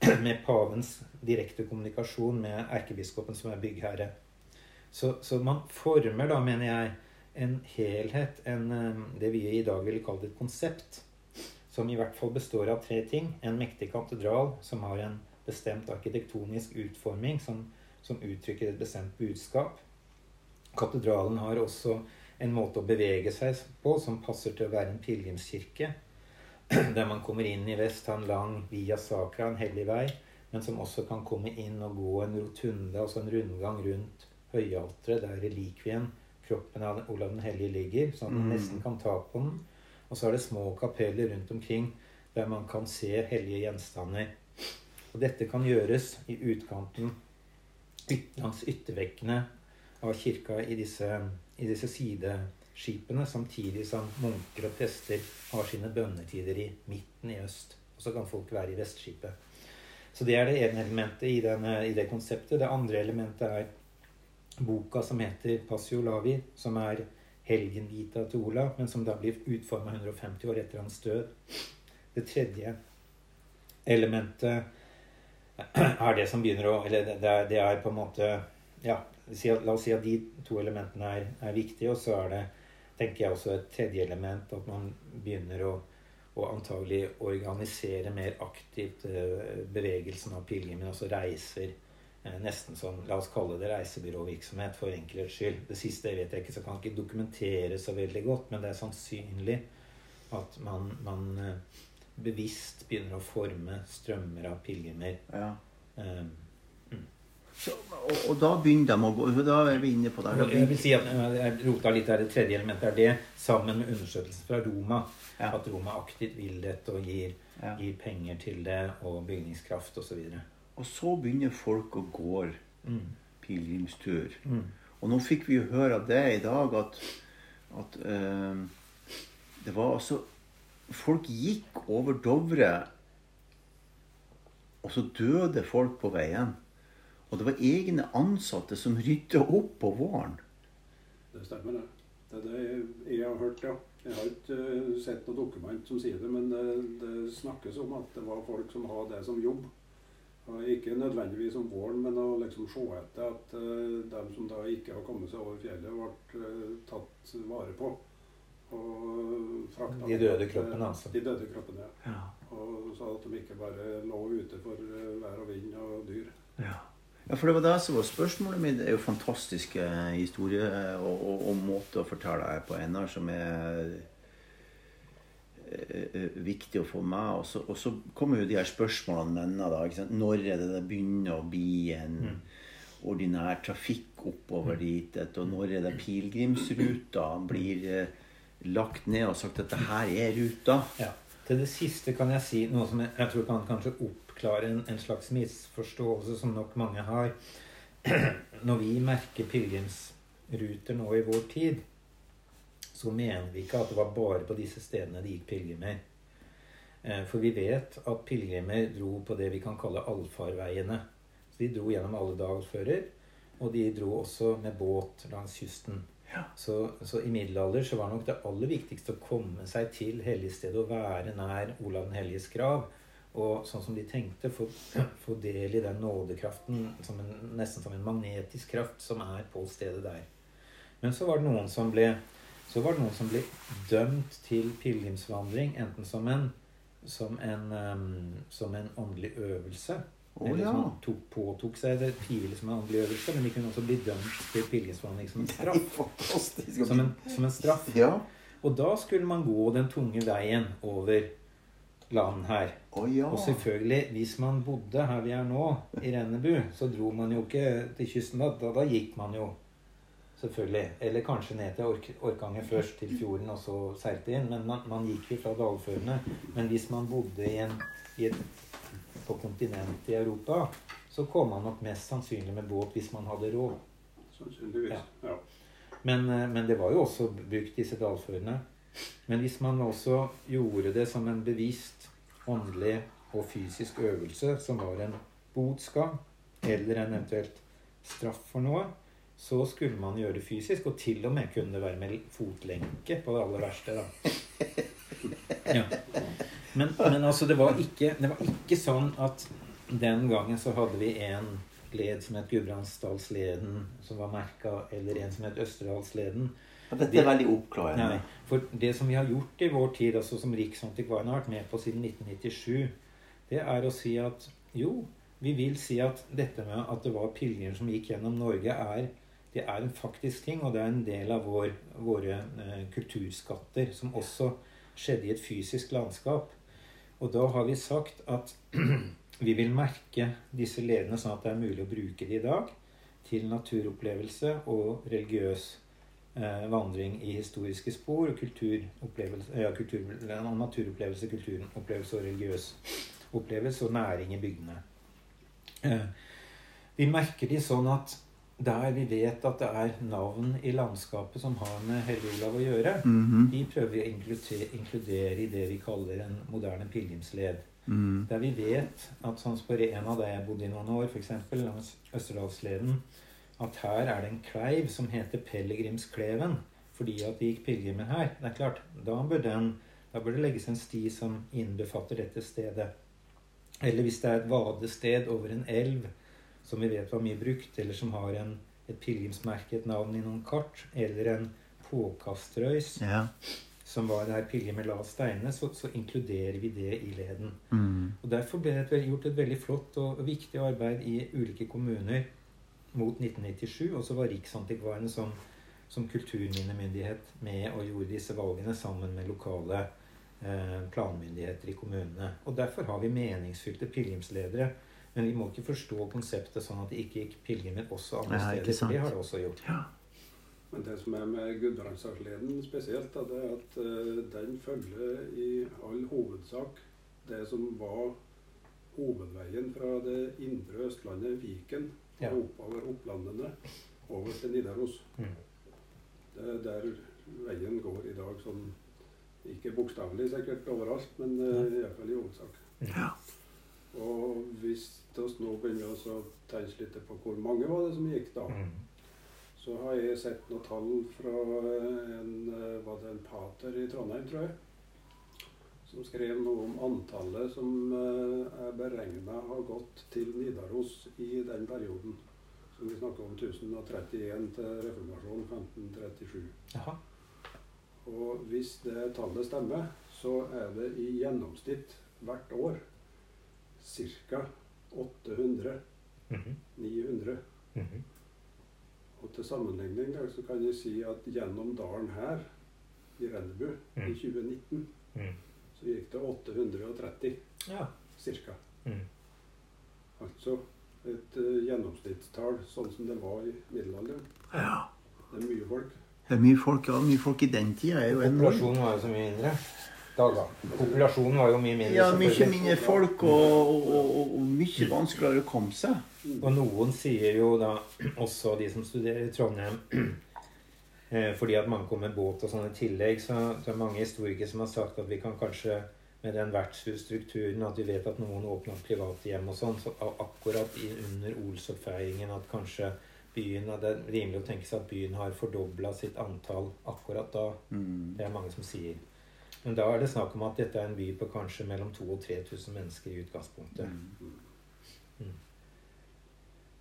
S2: *clears throat* med pavens direkte kommunikasjon med erkebiskopen, som er byggherre. Så, så man former da, mener jeg, en helhet, en, eh, det vi i dag ville kalt et konsept, som i hvert fall består av tre ting. En mektig katedral som har en bestemt arkitektonisk utforming som, som uttrykker et bestemt budskap. Katedralen har også en måte å bevege seg på som passer til å være en pilegrimskirke. *clears throat* Der man kommer inn i vest, har en lang via sacra, en hellig vei, men som også kan komme inn og gå en rotunde, altså en rundgang rundt høyalteret, der relikvien, kroppen av Olav den hellige, ligger, så man
S1: Mm.
S2: nesten kan ta på den. Og så er det små kapeller rundt omkring der man kan se hellige gjenstander. Og dette kan gjøres i utkanten langs ytterveggene av kirka i disse, i disse sideskipene, samtidig som munker og prester har sine bønnetider i midten i øst. Og så kan folk være i vestskipet. Så det er det ene elementet i, denne, i det konseptet. Det andre elementet er boka som heter Passio Lavi, som er helgenvita til Olav, men som da blir utforma 150 år etter hans død. Det tredje elementet er det som begynner å Eller det er, det er på en måte Ja, la oss si at de to elementene er, er viktige, og så er det, tenker jeg, også et tredje element at man begynner å og antagelig organisere mer aktivt eh, bevegelsen av pilegrimer, altså reiser. Eh, nesten som, la oss kalle det reisebyråvirksomhet for enkelhets skyld. Det siste vet jeg ikke, så kan jeg ikke dokumentere så veldig godt, men det er sannsynlig at man, man eh, bevisst begynner å forme strømmer av pilegrimer.
S1: Ja.
S2: Eh,
S1: Så, og, og da begynner de å gå Da er vi inne på det.
S2: Jeg vil si at jeg rota litt der. Det tredje elementet er det, sammen med undersøkelsen fra Roma.
S1: Ja.
S2: At Roma aktivt vil dette og gir,
S1: Ja.
S2: gir penger til det, og bygningskraft osv.
S1: Og så begynner folk å gå
S2: Mm.
S1: pilegrimstur.
S2: Mm.
S1: Og nå fikk vi jo høre av det i dag at, at eh, det var altså Folk gikk over Dovre, og så døde folk på veien. Og det var egne ansatte som rydda opp på våren.
S3: Det stemmer, det. Det er det jeg, har hørt, ja. Jeg har ikke eh, sett noe dokument som sier det, men det, det snakkes om at det var folk som hadde det som jobb. Og ikke nødvendigvis om våren, men å liksom se etter at uh, dem som da ikke har kommet seg over fjellet, ble uh, tatt vare på. Og frakta
S2: De døde kroppene, altså.
S3: De døde kroppene, ja.
S1: Ja.
S3: Og så at de ikke bare lå ute for uh, vær og vind og dyr.
S1: Ja. ja, for det var det som var spørsmålet mitt. Det er jo fantastiske historier og, og, og måter å fortelle det på ennå som er eh, eh, viktig å få med. Og så, og så kommer jo de her spørsmålene mennene da. Ikke sant? Når er det det begynner å bli en ordinær trafikk oppover dit? Og når er det pilegrimsruta blir eh, lagt ned og sagt at det her er ruta?
S2: Ja. Til det siste kan jeg si noe som jeg, jeg tror kan kanskje oppklare en, en slags misforståelse som nok mange har. *clears throat* Når vi merker pilegrimsruter nå i vår tid, så mener vi ikke at det var bare på disse stedene det gikk pilegrimer. Eh, For vi vet at pilegrimer dro på det vi kan kalle allfarveiene. Så de dro gjennom alle dalfører, og de dro også med båt langs kysten. Så, så i middelalder så var nok det aller viktigste å komme seg til helligstedet og være nær Olav den helliges grav. Og sånn som de tenkte, få, få del i den nådekraften, som en, nesten som en magnetisk kraft, som er på stedet der. Men så var det noen som ble, så var det noen som ble dømt til pilegrimsvandring, enten som en, som en, um, som en åndelig øvelse.
S1: oh,
S2: eller
S1: ja.
S2: som tok, påtok seg det frivillig som en åndelig øvelse, men de kunne også bli dømt til pilegrimsvandring som en straff. Som en, som en straff.
S1: Ja.
S2: Og da skulle man gå den tunge veien over land her.
S1: Oh, ja.
S2: Og selvfølgelig, hvis man bodde her vi er nå, i Rennebu, så dro man jo ikke til kysten da. Da, da gikk man jo selvfølgelig. Eller kanskje ned til Ork Orkanger først, til fjorden, og så seilte inn. Men man, man gikk jo fra dalførene. Men hvis man bodde i en, i et, på kontinentet i Europa, så kom man nok mest sannsynlig med båt hvis man hadde råd.
S3: Sannsynligvis.
S2: Ja.
S3: Ja.
S2: Men, eh, men det var jo også brukt, disse dalførene. Men hvis man også gjorde det som en bevisst åndelig og fysisk øvelse, som var en botsgang, eller en eventuelt straff for noe, så skulle man gjøre det fysisk, og til og med kunne det være med fotlenke på det aller verste. da. *laughs* Ja. Men, men altså, det var, ikke, det var ikke sånn at den gangen så hadde vi en led som het Gudbrandsdalsleden, som var merka, eller en som het Østerdalsleden.
S1: Ja, dette er veldig oppklarende.
S2: Nei, for det som vi har gjort i vår tid, altså som Riksantikvaren har vært med på siden 1997, det er å si at jo, vi vil si at dette med at det var pilegrimer som gikk gjennom Norge, er, det er en faktisk ting, og det er en del av vår, våre eh, kulturskatter, som også skjedde i et fysisk landskap. Og da har vi sagt at *clears throat* vi vil merke disse ledene sånn at det er mulig å bruke de i dag til naturopplevelse og religiøs eh, vandring i historiske spor og kulturopplevelse, ja, kultur, naturopplevelse, kulturopplevelse og religiøs opplevelse og næring i bygdene. Eh, vi merker de sånn at der vi vet at det er navn i landskapet som har med Helge Olav å gjøre,
S1: Mhm.
S2: de prøver vi å inkludere, inkludere i det vi kaller en moderne pilegrimsled.
S1: Mm.
S2: Der vi vet at sånn som på en av der jeg bodde i noen år, f.eks. langs Østerdalsleden, at her er det en kleiv som heter Pellegrimskleven, fordi at det gikk pilegrimer her. Det er klart, da bør, den, da bør det legges en sti som innbefatter dette stedet. Eller hvis det er et vadested over en elv som vi vet var mye brukt, eller som har en, et pilegrimsmerke, et navn i noen kart, eller en påkastrøys,
S1: Ja.
S2: som var det der med la steinene, så, så inkluderer vi det i leden.
S1: Mm.
S2: Og Derfor ble det et gjort et veldig flott og viktig arbeid i ulike kommuner mot 1997. Og så var Riksantikvarene som, som kulturminnemyndighet med og gjorde disse valgene sammen med lokale eh, planmyndigheter i kommunene. Og Derfor har vi meningsfylte pilegrimsledere. Men vi må ikke forstå konseptet sånn at det ikke gikk pilegrimer også andre
S1: Nei, ikke
S2: steder. For det har det også gjort.
S1: ja.
S3: Men det som er med Gudbrandsdalsleden spesielt, da, det er at eh, den følger i all hovedsak det som var hovedveien fra det indre Østlandet, Viken,
S2: Ja.
S3: og oppover Opplandene, over til Nidaros.
S2: Mm.
S3: Det er der veien går i dag, sånn ikke bokstavelig sikkert overalt, men uh, iallfall i hovedsak.
S1: Ja.
S3: Og hvis vi nå begynner å tenke litt på hvor mange var det som gikk da,
S2: Mm.
S3: så har jeg sett noen tall fra en, eh, var det en pater i Trondheim, tror jeg, som skrev noe om antallet som eh, er beregna har gått til Nidaros i den perioden. Som vi snakker om 1031 til reformasjonen 1537.
S2: Aha.
S3: Og hvis det tallet stemmer, så er det i gjennomsnitt hvert år ca. 800-900.
S2: Mm Mhm.
S3: Og til sammenligning da, så kan jeg si at gjennom dalen her i Rennebu i
S2: Mm.
S3: 2019
S2: Mm.
S3: så gikk det 830
S2: Ja.
S3: ca.
S2: Mm.
S3: Altså et uh, gjennomsnittstall sånn som det var i middelalderen.
S1: ja.
S3: Det er mye folk.
S1: Det er mye folk, ja. Mye folk i den tida er jo enormt.
S2: Populasjonen var jo så mye mindre. Da, da. Populasjonen var jo mye mindre.
S1: Ja, mye mindre folk og, og, og, og mye vanskeligere å komme seg.
S2: Og noen sier jo da, også de som studerer i Trondheim *clears throat* eh, Fordi at mange kommer med båt og sånn i tillegg, så det er mange historikere som har sagt at vi kan kanskje med den vertshusstrukturen at vi vet at noen åpner private hjem og sånn, så akkurat under Olsoppfeiringen at kanskje byen Det er rimelig å tenke seg at byen har fordobla sitt antall akkurat da.
S1: Mm.
S2: Det er mange som sier. Men da er det snakk om at dette er en by på kanskje mellom 2000 og 3000 mennesker i utgangspunktet.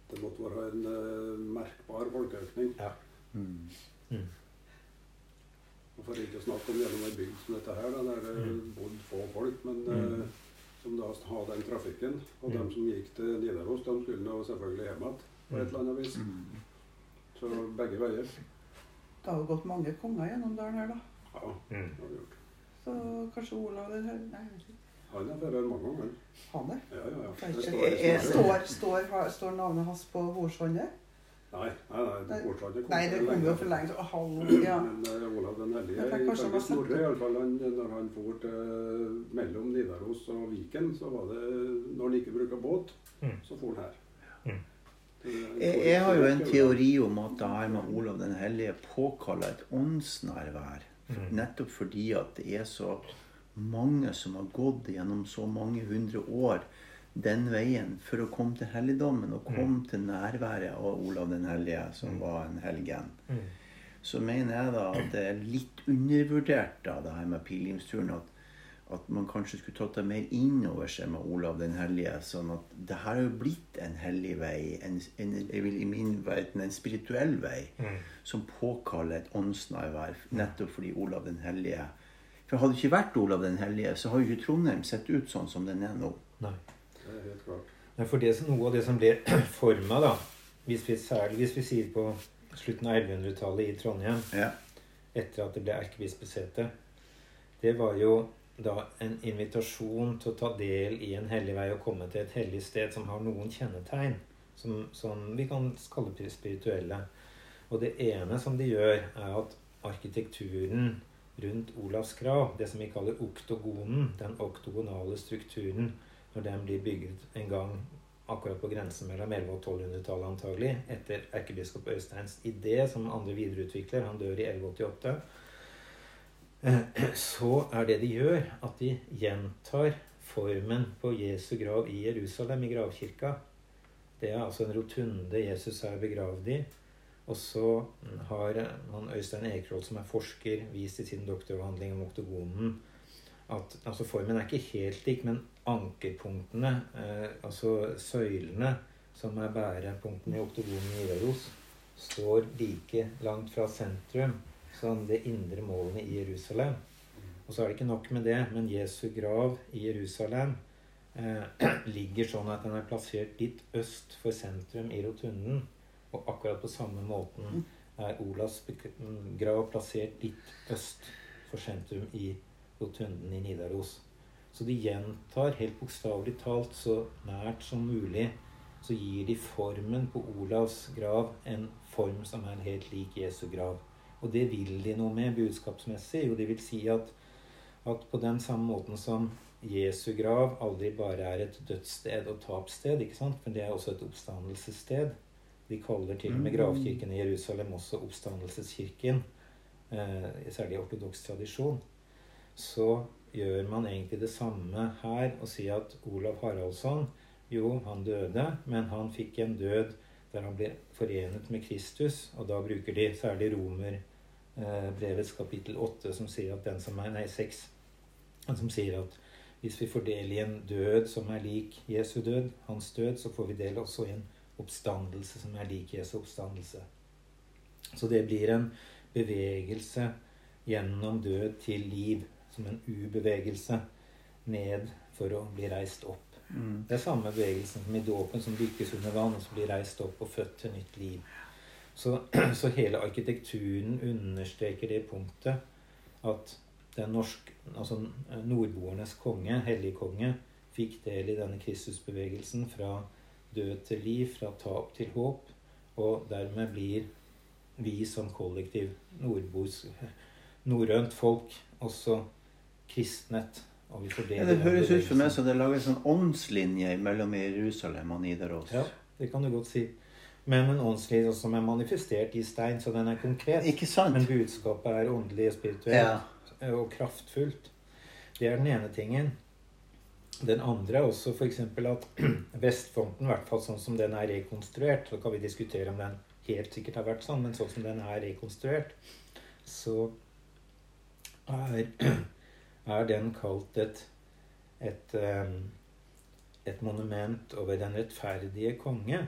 S3: Det måtte være en uh, merkbar folkeøkning.
S2: Ja.
S1: Mm.
S2: Mm.
S3: For ikke å snakke om gjennom ei bygd som dette her, da, der det
S2: Mm.
S3: bodde få folk, men
S2: Mm.
S3: eh, som da har den trafikken. Og
S2: Mm.
S3: de som gikk til Nidaros, de skulle nå selvfølgelig hjem igjen på et eller annet vis.
S1: Mm.
S3: Så begge veier.
S4: Det har jo gått mange konger gjennom dalen her, da.
S3: Ja,
S2: Mm.
S3: det har vi gjort.
S4: Så kanskje Olav den her Nei, jeg vet ikke.
S3: Han har vært her mange ganger.
S4: han er.
S3: Ja, ja, ja. Det står
S1: Er- er-
S4: Står, står, står navnet hans på bordsåndet?
S3: Nei, nei, nei, det
S4: Nei.
S3: fortsatt kom
S4: Nei, det kom jo for lenge siden. Ja.
S3: Men eh, Olav den hellige, ifølge Snorre, iallfall han, når han for til mellom Nidaros og Viken, så var det Når han ikke bruker båt,
S2: Mm.
S3: så for han her.
S2: Mm.
S1: Jeg, jeg har jo en teori om at det her med Olav den hellige påkaller et åndsnærvær.
S2: Mm.
S1: Nettopp fordi at det er så mange som har gått gjennom så mange hundre år den veien for å komme til helligdommen og komme til nærværet av Olav den hellige, som
S2: Mm.
S1: var en helgen.
S2: Mm.
S1: Så mener jeg da at det er litt undervurdert da, det her med pilegrimsturen. At, at man kanskje skulle tatt det mer inn over seg med Olav den hellige. Sånn at det her har jo blitt en hellig vei, en, en, jeg vil i min verden en spirituell vei, som påkaller et åndsnærvær, nettopp fordi Olav den hellige For hadde det ikke vært Olav den hellige, så har jo ikke Trondheim sett ut sånn som den er nå.
S2: Nei.
S3: Det er helt klart.
S2: For det, som- noe av det som ble *clears throat* forma, da, hvis vi, særlig hvis vi sier på slutten av 1100-tallet i Trondheim,
S1: Ja.
S2: etter at det ble erkebispesete, det var jo da en invitasjon til å ta del i en hellig vei og komme til et hellig sted som har noen kjennetegn, som, som vi kan kalle spirituelle. Og det ene som de gjør, er at arkitekturen rundt Olavs grav, det som vi kaller oktogonen, den oktogonale strukturen, når den blir bygget en gang akkurat på grensen mellom 1100- og 1200-tallet antagelig, etter erkebiskop Øysteins idé, som andre videreutvikler, han dør i 1188, eh, så er det de gjør, at de gjentar formen på Jesu grav i Jerusalem, i gravkirka. Det er altså en rotunde Jesus er begravd i. Og så har han Øystein Ekerhold, som er forsker, vist i sin doktoravhandling om oktogonen at altså formen er ikke helt lik, men ankerpunktene, eh, altså søylene, som er bærepunktene i oktogonen i Røros, står like langt fra sentrum som det indre målene i Jerusalem. Og så er det ikke nok med det, men Jesu grav i Jerusalem eh, *clears throat* ligger sånn at den er plassert litt øst for sentrum i rotunden. Og akkurat på samme måten er Olavs grav plassert litt øst for sentrum i rotunden i Nidaros. Så de gjentar helt bokstavelig talt så nært som mulig så gir de formen på Olavs grav en form som er helt lik Jesu grav. Og det vil de noe med budskapsmessig. Jo, det vil si at, at på den samme måten som Jesu grav aldri bare er et dødssted og tapssted, ikke sant? men det er også et oppstandelsessted. De kaller til og med gravkirken i Jerusalem også oppstandelseskirken, eh, særlig i ortodoks tradisjon. Så gjør man egentlig det samme her og sier at Olav Haraldsson jo, han døde, men han fikk en død der han ble forenet med Kristus. Og da bruker de særlig Romerbrevets kapittel 8, som sier at den som er Nei, 6. Som sier at hvis vi får del i en død som er lik Jesu død, hans død, så får vi del også i en oppstandelse som er lik Jesu oppstandelse. Så det blir en bevegelse gjennom død til liv, som en ubevegelse ned for å bli reist opp.
S1: Mm.
S2: Det er samme bevegelsen som i dåpen, som dykkes under vann, og som blir reist opp og født til nytt liv. Så, *clears throat* så hele arkitekturen understreker det punktet at den norsk, altså nordboernes konge, helligkonge, fikk del i denne Kristusbevegelsen fra død til liv, fra tap til håp, og dermed blir vi som kollektiv nordbos, *laughs* norrønt folk også kristnet. Og vi får del
S1: Ja, det høres ut for meg som det laget en sånn åndslinje mellom Jerusalem og Nidaros.
S2: Ja, det kan du godt si. Men en åndslig som er manifestert i stein, så den er konkret.
S1: Ikke sant?
S2: Men budskapet er åndelig og spirituelt
S1: Ja.
S2: og kraftfullt. Det er den ene tingen. Den andre er også f.eks. at *clears throat* vestfronten, i hvert fall sånn som den er rekonstruert Så kan vi diskutere om den helt sikkert har vært sånn, men sånn som den er rekonstruert, så er, *clears throat* er den kalt et, et, et monument over den rettferdige konge.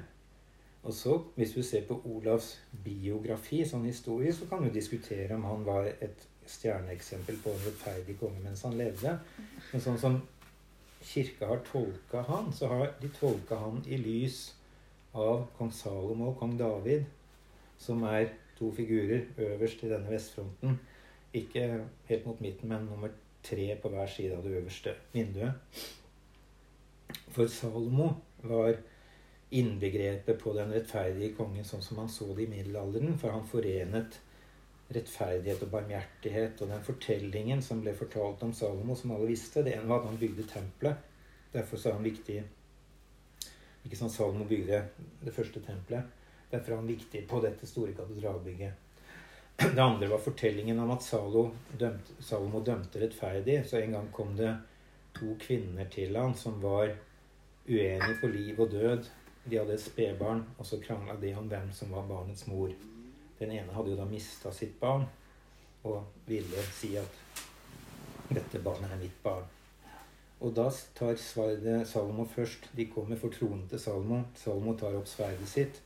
S2: Og så, hvis du ser på Olavs biografi sånn historisk, så kan du diskutere om han var et stjerneeksempel på en rettferdig konge mens han levde. Men sånn som kirka har tolka han, så har de tolka han i lys av kong Salomo og kong David, som er to figurer øverst i denne vestfronten. Ikke helt mot midten, men nummer tre på hver side av det øverste vinduet. For Salomo var innbegrepet på den rettferdige kongen sånn som han så det i middelalderen, for han forenet rettferdighet og barmhjertighet. Og den fortellingen som ble fortalt om Salomo, som alle visste, det ene var at han bygde tempelet. Derfor er han viktig Ikke sant, Salomo bygde det første tempelet. Derfor er han viktig på dette store katedralbygget. Det andre var fortellingen om at Salo dømte, Salomo dømte rettferdig. Så en gang kom det to kvinner til han som var uenige på liv og død. De hadde et spedbarn, og så krangla de om hvem som var barnets mor. Den ene hadde jo da mista sitt barn og ville si at Dette barnet er mitt barn. Og da tar sverdet Salomo først. De kommer for tronen til Salomo. Salomo tar opp sverdet sitt.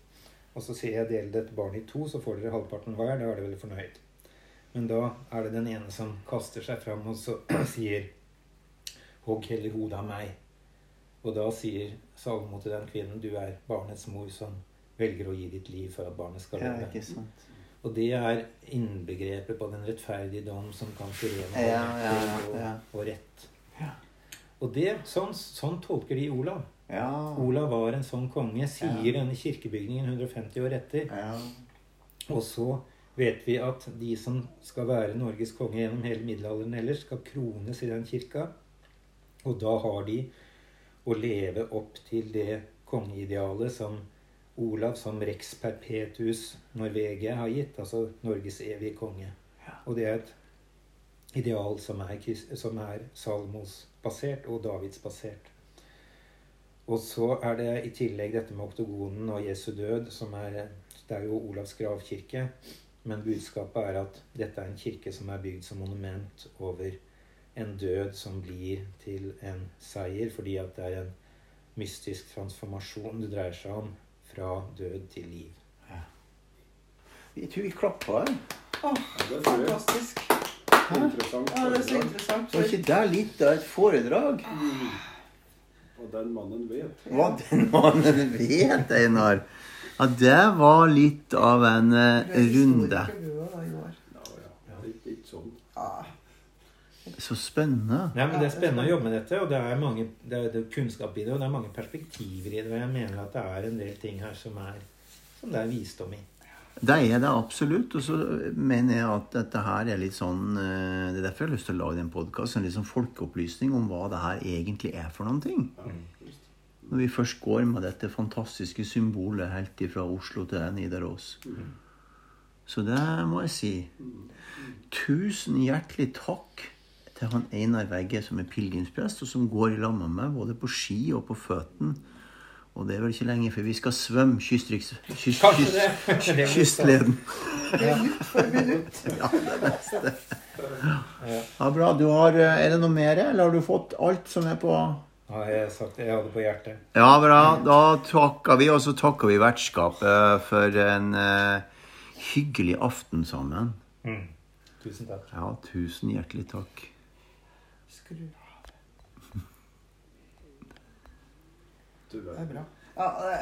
S2: Og så sier jeg del dette barnet i to, så får dere halvparten hver. Da er dere veldig fornøyd. Men da er det den ene som kaster seg fram og så *clears throat* sier Hogg heller hodet av meg. Og da sier Salomo til den kvinnen, du er barnets mor som velger å gi ditt liv for at barnet skal
S1: Ja,
S2: leve.
S1: sant.
S2: Og det er innbegrepet på den rettferdige dom som kan forene
S1: Ja, ja,
S2: og,
S1: ja.
S2: og rett.
S1: Ja.
S2: Og det, sånn, sånn tolker de Olav.
S1: Ja.
S2: Olav var en sånn konge, sier
S1: Ja.
S2: denne kirkebygningen 150 år etter.
S1: ja.
S2: Og så vet vi at de som skal være Norges konge gjennom hele middelalderen ellers, skal krones i den kirka. Og da har de å leve opp til det kongeidealet som Olav som rex perpetus Norvegia har gitt, altså Norges evige konge. Og det er et ideal som er, som er Salmos-basert og Davids-basert. Og så er det i tillegg dette med oktogonen og Jesu død, som er Det er jo Olavs gravkirke. Men budskapet er at dette er en kirke som er bygd som monument over en død som blir til en seier, fordi at det er en mystisk transformasjon det dreier seg om. Fra død til liv.
S1: Jeg tror vi klapper.
S4: Åh,
S3: Ja,
S4: fantastisk.
S3: Interessant
S4: Ja, det er så interessant.
S1: Var ikke det litt av et foredrag?
S3: Og den mannen vet.
S1: Hva den mannen vet, Einar. Ja, det var litt av en runde.
S4: Det er
S1: runde.
S4: da, Joar.
S3: Ja, ja. Det er ikke sånn.
S4: Ja.
S1: Så spennende.
S2: Nei, men Det er spennende å jobbe med dette, og det er, mange, det er, det er kunnskap i det, og det er mange perspektiver i det. Og jeg mener at det er en del ting her som, er, som det er visdom i.
S1: Det er det absolutt. Og så mener jeg at dette her er litt sånn eh, Det er derfor jeg har lyst til å lage den podkasten. Litt sånn folkeopplysning om hva det her egentlig er for noen ting.
S3: Ja.
S1: Når vi først går med dette fantastiske symbolet helt fra Oslo til Nidaros. Så det må jeg si. Tusen hjertelig takk til han Einar Vegge, som er pilegrimsprest, og som går i lag med meg både på ski og på føttene. Og det er vel ikke lenge før vi skal svømme kystriks... Kyst,
S2: kyst,
S1: kyst,
S2: det. *laughs* Det blir
S1: kystleden.
S4: Minutt for minutt. *laughs*
S1: Ja, det beste.
S2: Ja.
S1: Ja, bra. Du har, eh, er det noe mer, eller har du fått alt som er på
S2: ja, jeg sagt jeg hadde på hjertet?
S1: Ja, bra. Da takker vi, og så takker vi vertskapet for en uh, hyggelig aften sammen.
S2: Mm. Tusen takk.
S1: Ja, tusen hjertelig takk.
S4: Skru av. Det er bra. Ja,